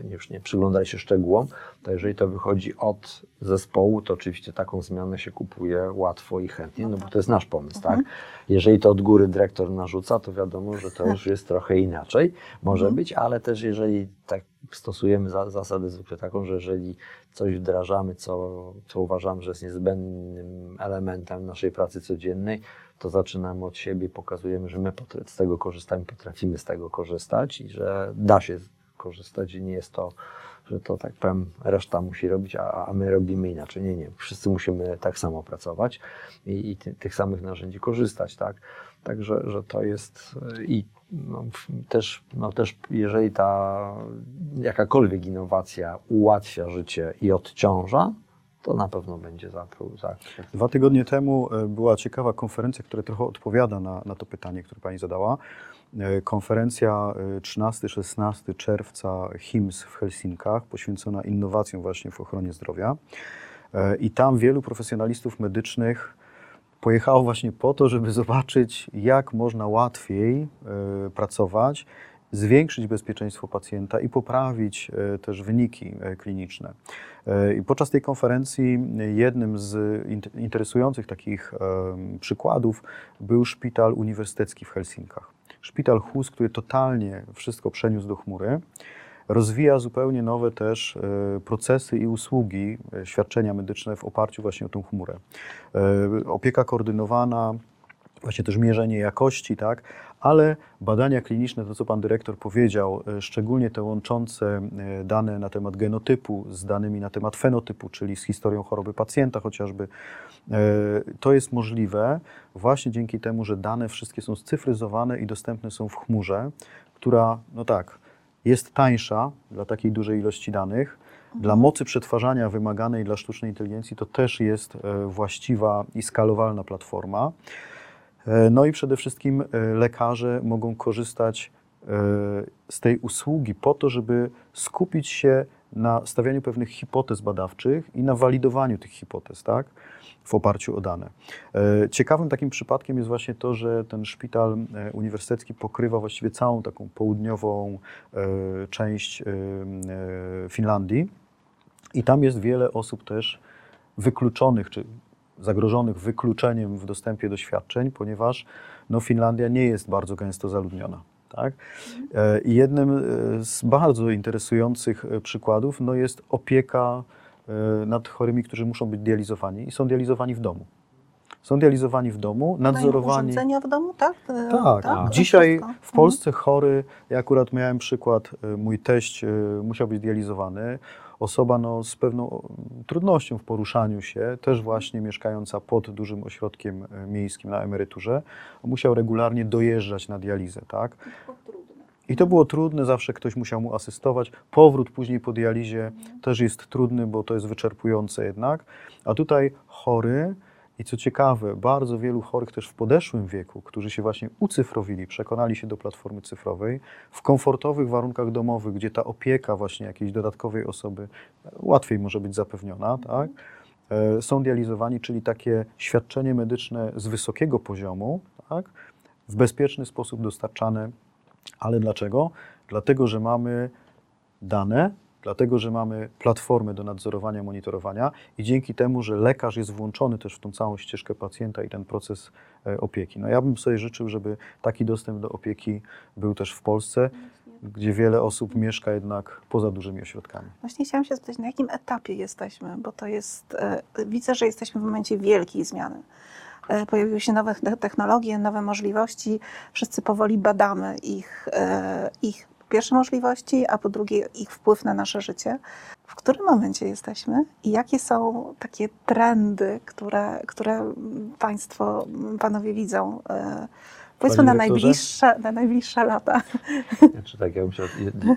nie, już nie przyglądali się szczegółom, to jeżeli to wychodzi od zespołu, to oczywiście taką zmianę się kupuje łatwo i chętnie, no bo to jest nasz pomysł, tak? Jeżeli to od góry dyrektor narzuca, to wiadomo, że to już jest trochę inaczej, może być, ale też jeżeli tak stosujemy za, zasadę zwykle taką, że jeżeli coś wdrażamy, co, co uważamy, że jest niezbędnym elementem naszej pracy codziennej, to zaczynamy od siebie, pokazujemy, że my z tego korzystamy, potrafimy z tego korzystać i że da się korzystać i nie jest to, że to tak powiem, reszta musi robić, a, a my robimy inaczej. Nie, nie. Wszyscy musimy tak samo pracować i, i ty, tych samych narzędzi korzystać, tak? Także, że to jest i no, też, no też jeżeli ta jakakolwiek innowacja ułatwia życie i odciąża, to na pewno będzie za. Dwa tygodnie temu e, była ciekawa konferencja, która trochę odpowiada na, na to pytanie, które Pani zadała. E, konferencja 13-16 e, czerwca HIMS w Helsinkach, poświęcona innowacjom właśnie w ochronie zdrowia. I tam wielu profesjonalistów medycznych pojechało właśnie po to, żeby zobaczyć, jak można łatwiej pracować zwiększyć bezpieczeństwo pacjenta i poprawić e, też wyniki e, kliniczne. E, I podczas tej konferencji jednym z interesujących takich przykładów był szpital uniwersytecki w Helsinkach. Szpital HUS, który totalnie wszystko przeniósł do chmury, rozwija zupełnie nowe też procesy i usługi, świadczenia medyczne w oparciu właśnie o tę chmurę. Opieka koordynowana, właśnie też mierzenie jakości, tak, ale badania kliniczne, to co pan dyrektor powiedział, e, szczególnie te łączące e, dane na temat genotypu z danymi na temat fenotypu, czyli z historią choroby pacjenta chociażby, e, to jest możliwe właśnie dzięki temu, że dane wszystkie są scyfryzowane i dostępne są w chmurze, która, no tak, jest tańsza dla takiej dużej ilości danych, dla mhm. mocy przetwarzania wymaganej dla sztucznej inteligencji to też jest właściwa i skalowalna platforma. E, no i przede wszystkim e, lekarze mogą korzystać e, z tej usługi po to, żeby skupić się na stawianiu pewnych hipotez badawczych i na walidowaniu tych hipotez, tak? w oparciu o dane. Ciekawym takim przypadkiem jest właśnie to, że ten szpital uniwersytecki pokrywa właściwie całą taką południową część Finlandii i tam jest wiele osób też wykluczonych, czy zagrożonych wykluczeniem w dostępie do świadczeń, ponieważ no, Finlandia nie jest bardzo gęsto zaludniona. Tak? E, I jednym e, z bardzo interesujących e, przykładów no, jest opieka nad chorymi, którzy muszą być dializowani i są dializowani w domu. Są dializowani w domu, nadzorowani. urządzenia w domu, tak? Tak. tak? Dzisiaj w Polsce chory, ja akurat miałem przykład, mój teść musiał być dializowany osoba no, z pewną trudnością w poruszaniu się, też właśnie mieszkająca pod dużym ośrodkiem e, miejskim na emeryturze, musiał regularnie dojeżdżać na dializę, tak? I to było trudne, zawsze ktoś musiał mu asystować. Powrót później po dializie też jest trudny, bo to jest wyczerpujące jednak. A tutaj chory i co ciekawe, bardzo wielu chorych też w podeszłym wieku, którzy się właśnie ucyfrowili, przekonali się do platformy cyfrowej, w komfortowych warunkach domowych, gdzie ta opieka właśnie jakiejś dodatkowej osoby łatwiej może być zapewniona, tak? E, są dializowani, czyli takie świadczenie medyczne z wysokiego poziomu, tak? w bezpieczny sposób dostarczane. Ale dlaczego? Dlatego, że mamy dane, dlatego że mamy platformę do nadzorowania, monitorowania i dzięki temu, że lekarz jest włączony też w tą całą ścieżkę pacjenta i ten proces e, opieki. No ja bym sobie życzył, żeby taki dostęp do opieki był też w Polsce, gdzie wiele osób mieszka jednak poza dużymi ośrodkami. Właśnie chciałam się zapytać, na jakim etapie jesteśmy, bo to jest, e, widzę, że jesteśmy w momencie wielkiej zmiany e, pojawiły się nowe technologie, nowe możliwości. Wszyscy powoli badamy ich, ich pierwsze możliwości, a po drugie ich wpływ na nasze życie. W którym momencie jesteśmy i jakie są takie trendy, które, które Państwo, Panowie widzą e, Powiedzmy na najbliższe, na najbliższe lata. Znaczy, tak, ja bym chciał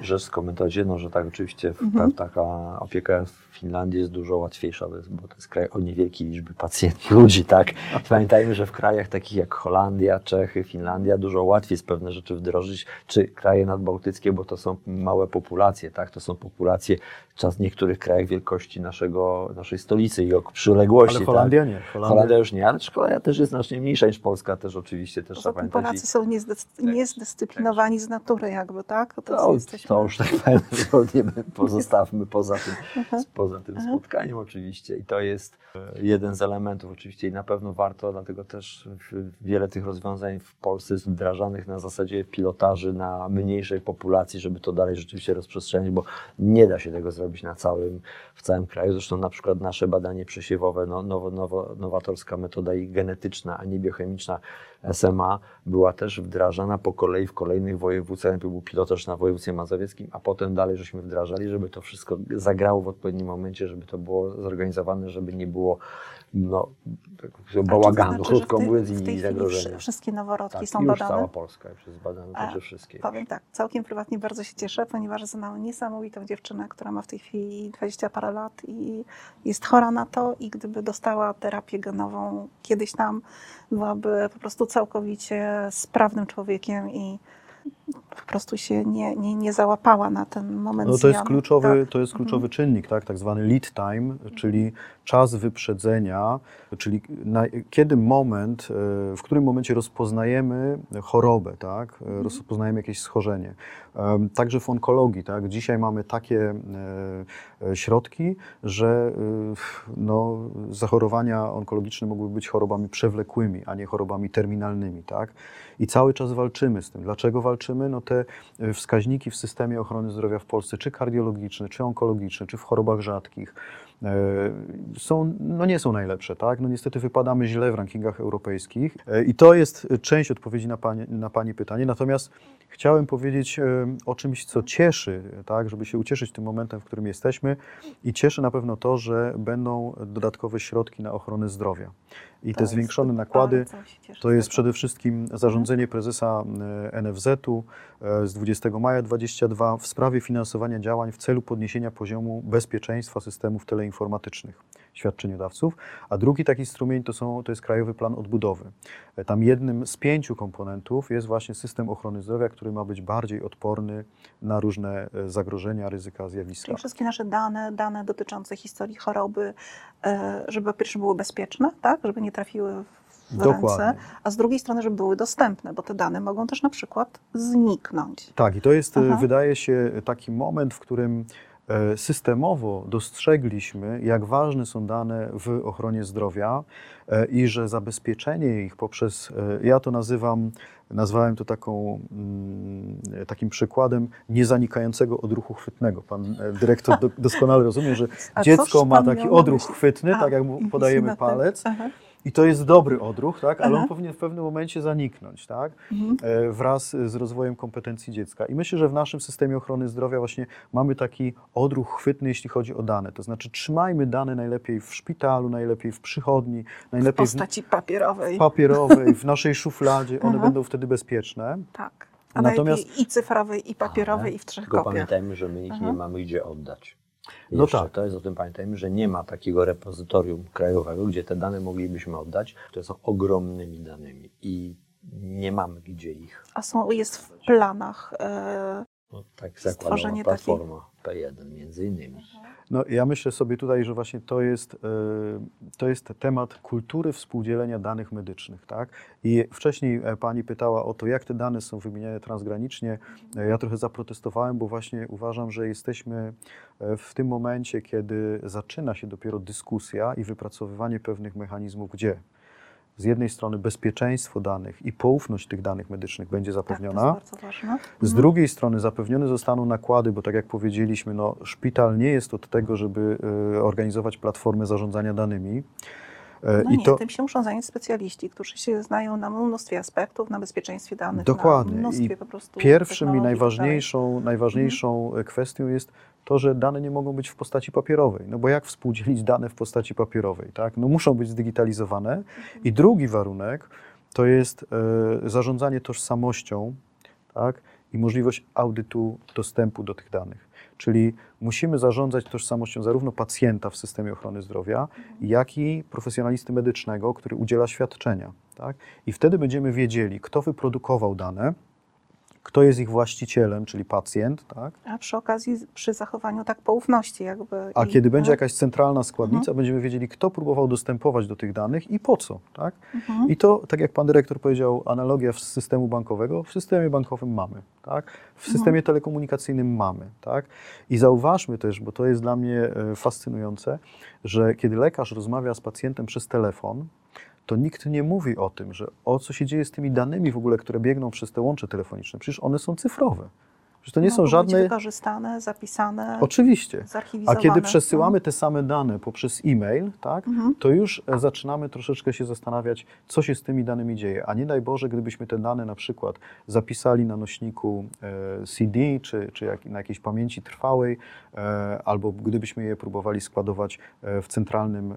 rzecz skomentować. Jedną, że tak, oczywiście Mhm. taka opieka w Finlandii jest dużo łatwiejsza, bo to jest kraj o niewielkiej liczbie pacjentów, ludzi, tak. Pamiętajmy, że w krajach takich jak Holandia, Czechy, Finlandia dużo łatwiej jest pewne rzeczy wdrożyć, czy kraje nadbałtyckie, bo to są małe populacje, tak. To są populacje czas w niektórych krajach wielkości naszego, naszej stolicy i ok- przyległości. Ale Holandia tak. nie. Holandia już nie, ale Holandia też jest znacznie mniejsza niż Polska, też oczywiście też Poza trzeba tym pamiętać. Polacy są niezdys- niezdyscyplinowani z natury jakby, tak? To, To, jesteśmy- to już tak powiem, nie pozostawmy poza tym, poza tym spotkaniem oczywiście. I to jest e, jeden z elementów oczywiście i na pewno warto, dlatego też wiele tych rozwiązań w Polsce jest wdrażanych na zasadzie pilotaży na mniejszej populacji, żeby to dalej rzeczywiście rozprzestrzenić, bo nie da się tego zrobić na całym, w całym kraju. Zresztą na przykład nasze badanie przesiewowe, no, nowo, nowo, nowatorska metoda i genetyczna, a nie biochemiczna SMA była też wdrażana po kolei w kolejnych województwach. Najpierw był pilotaż na województwie mazowieckim, a potem dalej żeśmy wdrażali, żeby to wszystko zagrało w odpowiednim momencie, żeby to było zorganizowane, żeby nie było no, to bałaganu, znaczy, krótko w tej, mówiąc, w tej i zagrożenia. wszy- wszystkie noworodki Tak, są już badane? cała Polska już jest badana, także wszystkie. Powiem tak, całkiem prywatnie bardzo się cieszę, ponieważ znałam niesamowitą dziewczynę, która ma w tej chwili 20 parę lat i jest chora na to i gdyby dostała terapię genową kiedyś tam, byłaby po prostu całkowicie sprawnym człowiekiem i po prostu się nie, nie, nie załapała na ten moment No to jest zmian. kluczowy, Tak. to jest kluczowy czynnik, tak, tak zwany lead time, czyli czas wyprzedzenia, czyli na, kiedy moment, e, w którym momencie rozpoznajemy chorobę, tak, e, rozpoznajemy jakieś schorzenie. Także w onkologii, tak, dzisiaj mamy takie e, środki, że no, zachorowania onkologiczne mogły być chorobami przewlekłymi, a nie chorobami terminalnymi, tak. I cały czas walczymy z tym. Dlaczego walczymy? No te wskaźniki w systemie ochrony zdrowia w Polsce, czy kardiologiczne, czy onkologiczne, czy w chorobach rzadkich, są, no nie są najlepsze, tak? No niestety wypadamy źle w rankingach europejskich E, i to jest część odpowiedzi na Pani, na pani pytanie. Natomiast chciałem powiedzieć e, o czymś, co cieszy, tak? Żeby się ucieszyć tym momentem, w którym jesteśmy i cieszy na pewno to, że będą dodatkowe środki na ochronę zdrowia. I To te zwiększone nakłady to jest przede wszystkim zarządzenie prezesa e, NFZ-u e, z 20 maja 22 w sprawie finansowania działań w celu podniesienia poziomu bezpieczeństwa systemów teleinformatycznych świadczeniodawców, a drugi taki strumień to, są, to jest Krajowy Plan Odbudowy. E, Tam jednym z pięciu komponentów jest właśnie system ochrony zdrowia, który ma być bardziej odporny na różne e, zagrożenia, ryzyka, zjawiska. Czyli wszystkie nasze dane, dane dotyczące historii choroby, e, żeby po pierwsze były bezpieczne, tak? żeby nie trafiły w Dokładnie. ręce, a z drugiej strony, żeby były dostępne, bo te dane mogą też na przykład zniknąć. Tak, i to jest, Aha. wydaje się, taki moment, w którym systemowo dostrzegliśmy, jak ważne są dane w ochronie zdrowia e, i że zabezpieczenie ich poprzez, e, ja to nazywam, nazwałem to taką, mm, takim przykładem niezanikającego odruchu chwytnego. Pan e, dyrektor do, doskonale rozumie, że dziecko ma taki odruch chwytny, tak jak mu podajemy palec. I to jest dobry odruch, tak? ale on Aha. powinien w pewnym momencie zaniknąć. Tak? Mhm. e, wraz z rozwojem kompetencji dziecka. I myślę, że w naszym systemie ochrony zdrowia właśnie mamy taki odruch chwytny, jeśli chodzi o dane. To znaczy trzymajmy dane najlepiej w szpitalu, najlepiej w przychodni, W najlepiej w, postaci papierowej. w papierowej, w naszej szufladzie. One Aha. będą wtedy bezpieczne. tak. A Natomiast- najlepiej i cyfrowej, i papierowej, Ale i w trzech Tylko kopiach. pamiętajmy, że my ich Aha. nie mamy gdzie oddać. No Jeszcze tak. To jest o tym pamiętajmy, że nie ma takiego repozytorium krajowego, gdzie te dane moglibyśmy oddać, które są ogromnymi danymi i nie mamy gdzie ich. A są, jest w planach. E, No, tak zakładała platforma P1 między innymi. No, ja myślę sobie tutaj, że właśnie to jest, e, to jest temat kultury współdzielenia danych medycznych. Tak? I wcześniej e, Pani pytała o to, jak te dane są wymieniane transgranicznie. E, Ja trochę zaprotestowałem, bo właśnie uważam, że jesteśmy w tym momencie, kiedy zaczyna się dopiero dyskusja i wypracowywanie pewnych mechanizmów, gdzie z jednej strony bezpieczeństwo danych i poufność tych danych medycznych będzie tak, to zapewniona. jest bardzo ważne. Z Mhm. drugiej strony zapewnione zostaną nakłady, bo tak jak powiedzieliśmy, no, szpital nie jest od tego, żeby e, organizować platformę zarządzania danymi. E, No I nie, to tym się muszą zająć specjaliści, którzy się znają na mnóstwie aspektów, na bezpieczeństwie danych, Dokładnie. na mnóstwie I po prostu pierwszym i tak najważniejszą, najważniejszą e, kwestią jest to, że dane nie mogą być w postaci papierowej. No bo jak współdzielić dane w postaci papierowej? Tak? No muszą być zdigitalizowane. I drugi warunek to jest e, zarządzanie tożsamością tak, i możliwość audytu dostępu do tych danych. Czyli musimy zarządzać tożsamością zarówno pacjenta w systemie ochrony zdrowia, jak i profesjonalisty medycznego, który udziela świadczenia. Tak? I wtedy będziemy wiedzieli, kto wyprodukował dane, kto jest ich właścicielem, czyli pacjent, tak? A przy okazji przy zachowaniu tak poufności jakby. A i- kiedy będzie tak? jakaś centralna składnica, Mhm. będziemy wiedzieli, kto próbował dostępować do tych danych i po co, tak? Mhm. I to, tak jak pan dyrektor powiedział, analogia z systemu bankowego, w systemie bankowym mamy, tak? W systemie telekomunikacyjnym mamy, tak? I zauważmy też, bo to jest dla mnie e, fascynujące, że kiedy lekarz rozmawia z pacjentem przez telefon, to nikt nie mówi o tym, że o co się dzieje z tymi danymi w ogóle, które biegną przez te łącze telefoniczne. Przecież one są cyfrowe. Przecież to nie są Mogą być żadne... wykorzystane, zapisane, Oczywiście. A kiedy przesyłamy te same dane poprzez e-mail, tak, Mhm. to już e, zaczynamy troszeczkę się zastanawiać, co się z tymi danymi dzieje. A nie daj Boże, gdybyśmy te dane na przykład zapisali na nośniku e, CD, czy, czy jak, na jakiejś pamięci trwałej, e, albo gdybyśmy je próbowali składować e, w centralnym e,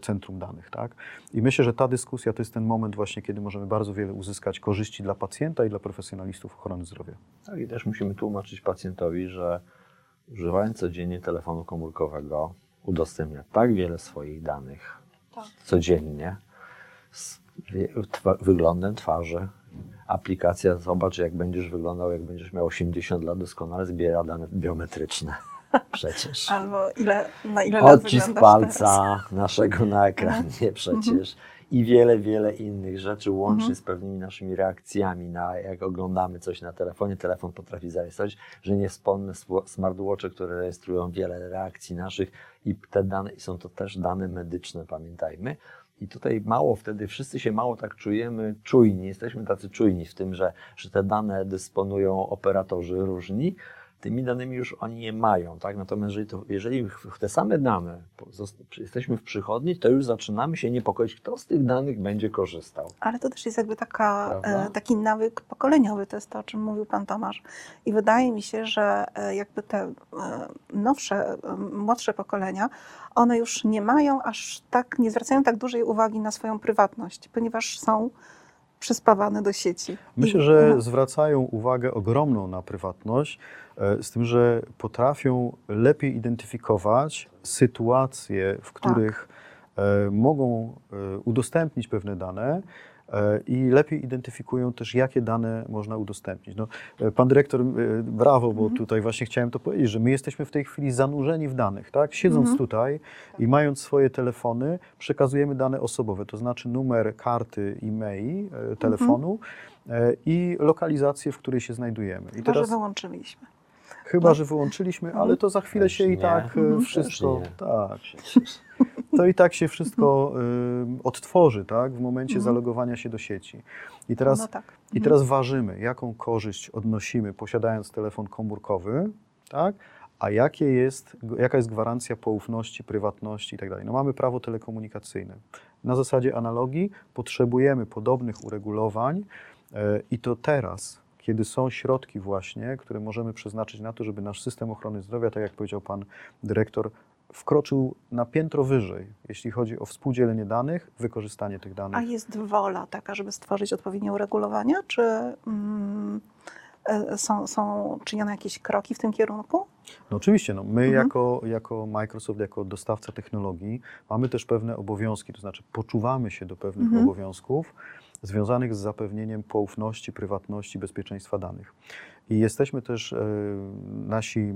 centrum danych. Tak? I myślę, że ta dyskusja to jest ten moment właśnie, kiedy możemy bardzo wiele uzyskać korzyści dla pacjenta i dla profesjonalistów ochrony zdrowia. Tak, i też musimy tłumaczyć pacjentowi, że używając codziennie telefonu komórkowego udostępnia tak wiele swoich danych Tak. codziennie z twa- wyglądem twarzy. Aplikacja, zobacz jak będziesz wyglądał, jak będziesz miał 80 lat, doskonale zbiera dane biometryczne. Przecież. Albo ile, na ile Odcisk palca Teraz. naszego na ekranie przecież. I wiele, wiele innych rzeczy łącznie Mhm. z pewnymi naszymi reakcjami na jak oglądamy coś na telefonie. Telefon potrafi zarejestrować, że nie wspomnę smartwatche, które rejestrują wiele reakcji naszych i te dane, i są to też dane medyczne, pamiętajmy. I tutaj mało wtedy, wszyscy się mało tak czujemy czujni, jesteśmy tacy czujni w tym, że, że te dane dysponują operatorzy różni, tymi danymi już oni nie mają, tak? Natomiast jeżeli, to, jeżeli w- te same dane jesteśmy w przychodni, to już zaczynamy się niepokoić, kto z tych danych będzie korzystał. Ale to też jest jakby taka, e, taki nawyk pokoleniowy, to jest to, o czym mówił Pan Tomasz. I wydaje mi się, że e, jakby te e, nowsze, młodsze pokolenia, one już nie mają aż tak, nie zwracają tak dużej uwagi na swoją prywatność, ponieważ są przyspawane do sieci. Myślę, że no, zwracają uwagę ogromną na prywatność, z tym, że potrafią lepiej identyfikować sytuacje, w których e, mogą e, udostępnić pewne dane e, i lepiej identyfikują też, jakie dane można udostępnić. No, e, pan dyrektor, e, brawo, bo tutaj właśnie chciałem to powiedzieć, że my jesteśmy w tej chwili zanurzeni w danych, tak? Siedząc Mhm. tutaj i mając swoje telefony, przekazujemy dane osobowe, to znaczy numer karty e-mail, e, telefonu e, i lokalizację, w której się znajdujemy. I chyba, teraz że wyłączyliśmy. Chyba, że wyłączyliśmy, ale to za chwilę się i nie. tak e, Mhm. wszystko, tak, to i tak się wszystko y, odtworzy, tak, w momencie Mhm. zalogowania się do sieci. I teraz, no tak. I teraz ważymy, jaką korzyść odnosimy posiadając telefon komórkowy, tak? a jakie jest, jaka jest gwarancja poufności, prywatności itd. No mamy prawo telekomunikacyjne. Na zasadzie analogii potrzebujemy podobnych uregulowań e, i to teraz, kiedy są środki właśnie, które możemy przeznaczyć na to, żeby nasz system ochrony zdrowia, tak jak powiedział pan dyrektor, wkroczył na piętro wyżej, jeśli chodzi o współdzielenie danych, wykorzystanie tych danych. A jest wola taka, żeby stworzyć odpowiednie uregulowania, czy mm, e, są, są czynione jakieś kroki w tym kierunku? No oczywiście, no, my Mhm. jako, jako Microsoft, jako dostawca technologii mamy też pewne obowiązki, to znaczy poczuwamy się do pewnych Mhm. obowiązków związanych z zapewnieniem poufności, prywatności, bezpieczeństwa danych. I jesteśmy też, e, nasi e,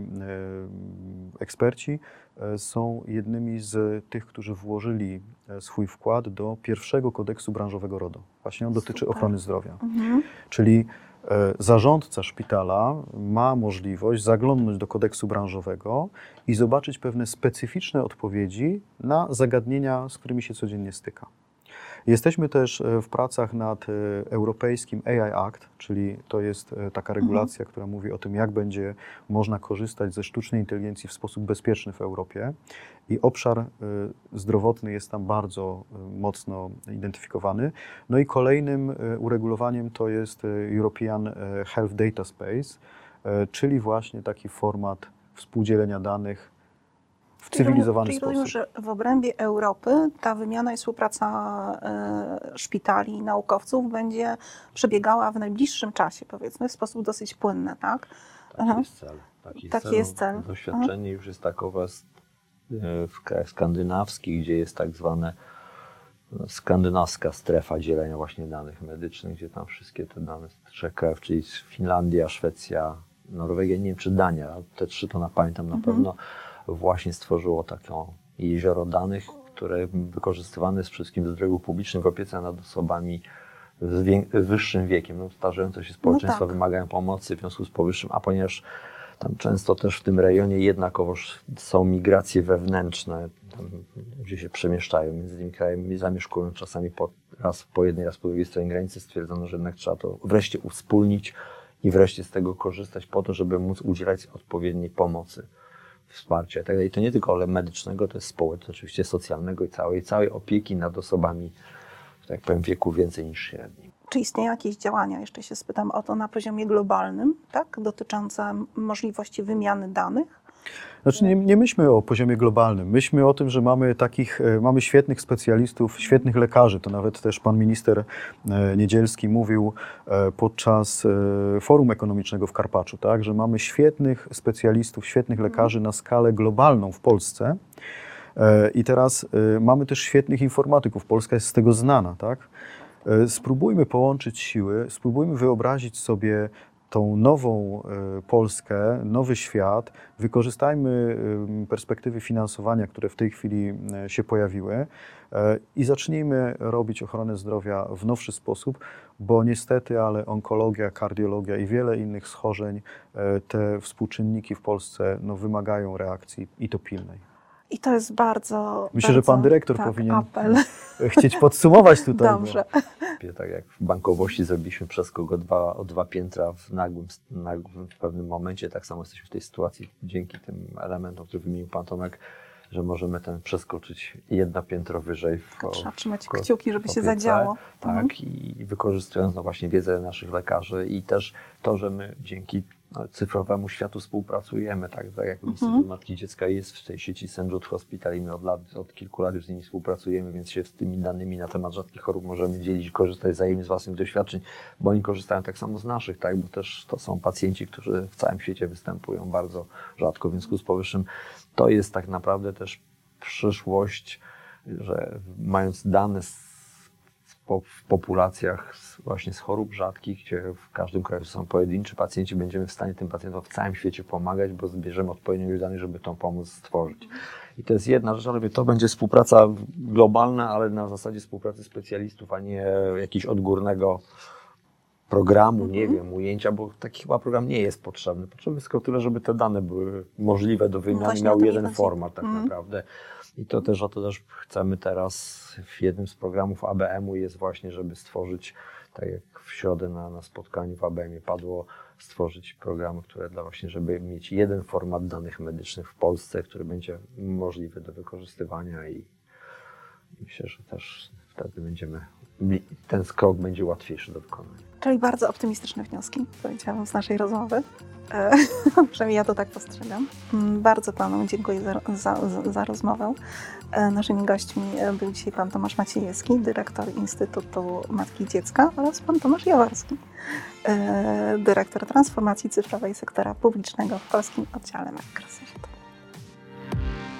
eksperci e, są jednymi z tych, którzy włożyli swój wkład do pierwszego kodeksu branżowego RODO. Właśnie on dotyczy Super. ochrony zdrowia. Mhm. Czyli zarządca szpitala ma możliwość zaglądnąć do kodeksu branżowego i zobaczyć pewne specyficzne odpowiedzi na zagadnienia, z którymi się codziennie styka. Jesteśmy też e, w pracach nad e, europejskim AI Act, czyli to jest e, taka regulacja, która mówi o tym, jak będzie można korzystać ze sztucznej inteligencji w sposób bezpieczny w Europie. I obszar zdrowotny jest tam bardzo mocno identyfikowany. No i kolejnym uregulowaniem to jest European Health Data Space, czyli właśnie taki format współdzielenia danych w cywilizowany czyli rozumiem, sposób. że w obrębie Europy ta wymiana i współpraca e, szpitali i naukowców będzie przebiegała w najbliższym czasie, powiedzmy, w sposób dosyć płynny, tak? Taki Aha. jest cel. Taki, Taki jest cel. Doświadczenie już jest takowe w krajach skandynawskich, gdzie jest tak zwane no, skandynawska strefa dzielenia właśnie danych medycznych, gdzie tam wszystkie te dane z trzech krajów, czyli Finlandia, Szwecja, Norwegia, nie wiem czy Dania, te trzy to na pamiętam na pewno, właśnie stworzyło taką jezioro danych, które wykorzystywane jest wszystkim w zdrowiu publicznym, w opiece nad osobami z wyższym wiekiem. No, starzejące się społeczeństwa tak. wymagają pomocy w związku z powyższym, a ponieważ tam często też w tym rejonie jednakowoż są migracje wewnętrzne, tam, gdzie się przemieszczają między tymi krajami, zamieszkują czasami po, raz po jednej, raz po drugiej stronie granicy, stwierdzono, że jednak trzeba to wreszcie uwspólnić i wreszcie z tego korzystać po to, żeby móc udzielać odpowiedniej pomocy, wsparcia itd. I to nie tylko ale medycznego, to jest społecznego, oczywiście socjalnego i całej, całej opieki nad osobami, że tak powiem, wieku więcej niż średnim. Czy istnieją jakieś działania, jeszcze się spytam o to, na poziomie globalnym, tak, dotyczące możliwości wymiany danych? Znaczy nie, nie myślmy o poziomie globalnym. Myślmy o tym, że mamy takich, e, mamy świetnych specjalistów, świetnych lekarzy. To nawet też pan minister e, Niedzielski mówił e, podczas forum ekonomicznego w Karpaczu, tak, że mamy świetnych specjalistów, świetnych lekarzy na skalę globalną w Polsce. I teraz mamy też świetnych informatyków. Polska jest z tego znana, tak? Spróbujmy połączyć siły, spróbujmy wyobrazić sobie tą nową e, Polskę, nowy świat, wykorzystajmy em, perspektywy finansowania, które w tej chwili e, się pojawiły e, i zacznijmy robić ochronę zdrowia w nowszy sposób, bo niestety, ale onkologia, kardiologia i wiele innych schorzeń, e, te współczynniki w Polsce no, wymagają reakcji i to pilnej. I to jest bardzo. Myślę, że bardzo, pan dyrektor tak, powinien Apel. Chcieć podsumować tutaj. bo- Dobrze. Tak jak w bankowości zrobiliśmy przeskok o dwa, o dwa piętra w nagłym, nagłym w pewnym momencie, tak samo jesteśmy w tej sytuacji dzięki tym elementom, które wymienił Pan Tomek, że możemy ten przeskoczyć jedno piętro wyżej. W, Tylko trzeba trzymać w- kciuki, żeby się zadziało. Tak, Mhm. i wykorzystując no właśnie wiedzę naszych lekarzy i też to, że my dzięki cyfrowemu światu współpracujemy, tak, tak jak Instytut Matki i Dziecka jest w tej sieci. Jude Hospital i my od, lat, od kilku lat już z nimi współpracujemy, więc się z tymi danymi na temat rzadkich chorób możemy dzielić, korzystać wzajemnie z własnych doświadczeń, bo oni korzystają tak samo z naszych, tak, bo też to są pacjenci, którzy w całym świecie występują bardzo rzadko, w związku z powyższym to jest tak naprawdę też przyszłość, że mając dane z po- w populacjach z, właśnie z chorób rzadkich, gdzie w każdym kraju są pojedynczy pacjenci, będziemy w stanie tym pacjentom w całym świecie pomagać, bo zbierzemy odpowiednią ilość danych, żeby tą pomoc stworzyć. I to jest jedna rzecz, ale to będzie współpraca globalna, ale na zasadzie współpracy specjalistów, a nie jakiegoś odgórnego programu, nie wiem, ujęcia, bo taki chyba program nie jest potrzebny. Potrzebny jest tylko tyle, żeby te dane były możliwe do wymiany, właśnie o miały to mi jeden format tak Mhm. naprawdę. I to też o to też chcemy teraz w jednym z programów ABM-u jest właśnie, żeby stworzyć, tak jak w środę na, na spotkaniu w ABM-ie padło, stworzyć programy, które dla właśnie, żeby mieć jeden format danych medycznych w Polsce, który będzie możliwy do wykorzystywania i myślę, że też wtedy będziemy, ten krok będzie łatwiejszy do wykonania. Czyli bardzo optymistyczne wnioski, powiedziałabym, z naszej rozmowy. E, Przynajmniej ja to tak postrzegam. Mm, Bardzo Panu dziękuję za, za, za- za rozmowę. E, Naszymi gośćmi e, był dzisiaj Pan Tomasz Maciejewski, dyrektor Instytutu Matki i Dziecka oraz Pan Tomasz Jaworski, e, dyrektor transformacji cyfrowej sektora publicznego w Polskim Oddziale Microsoft.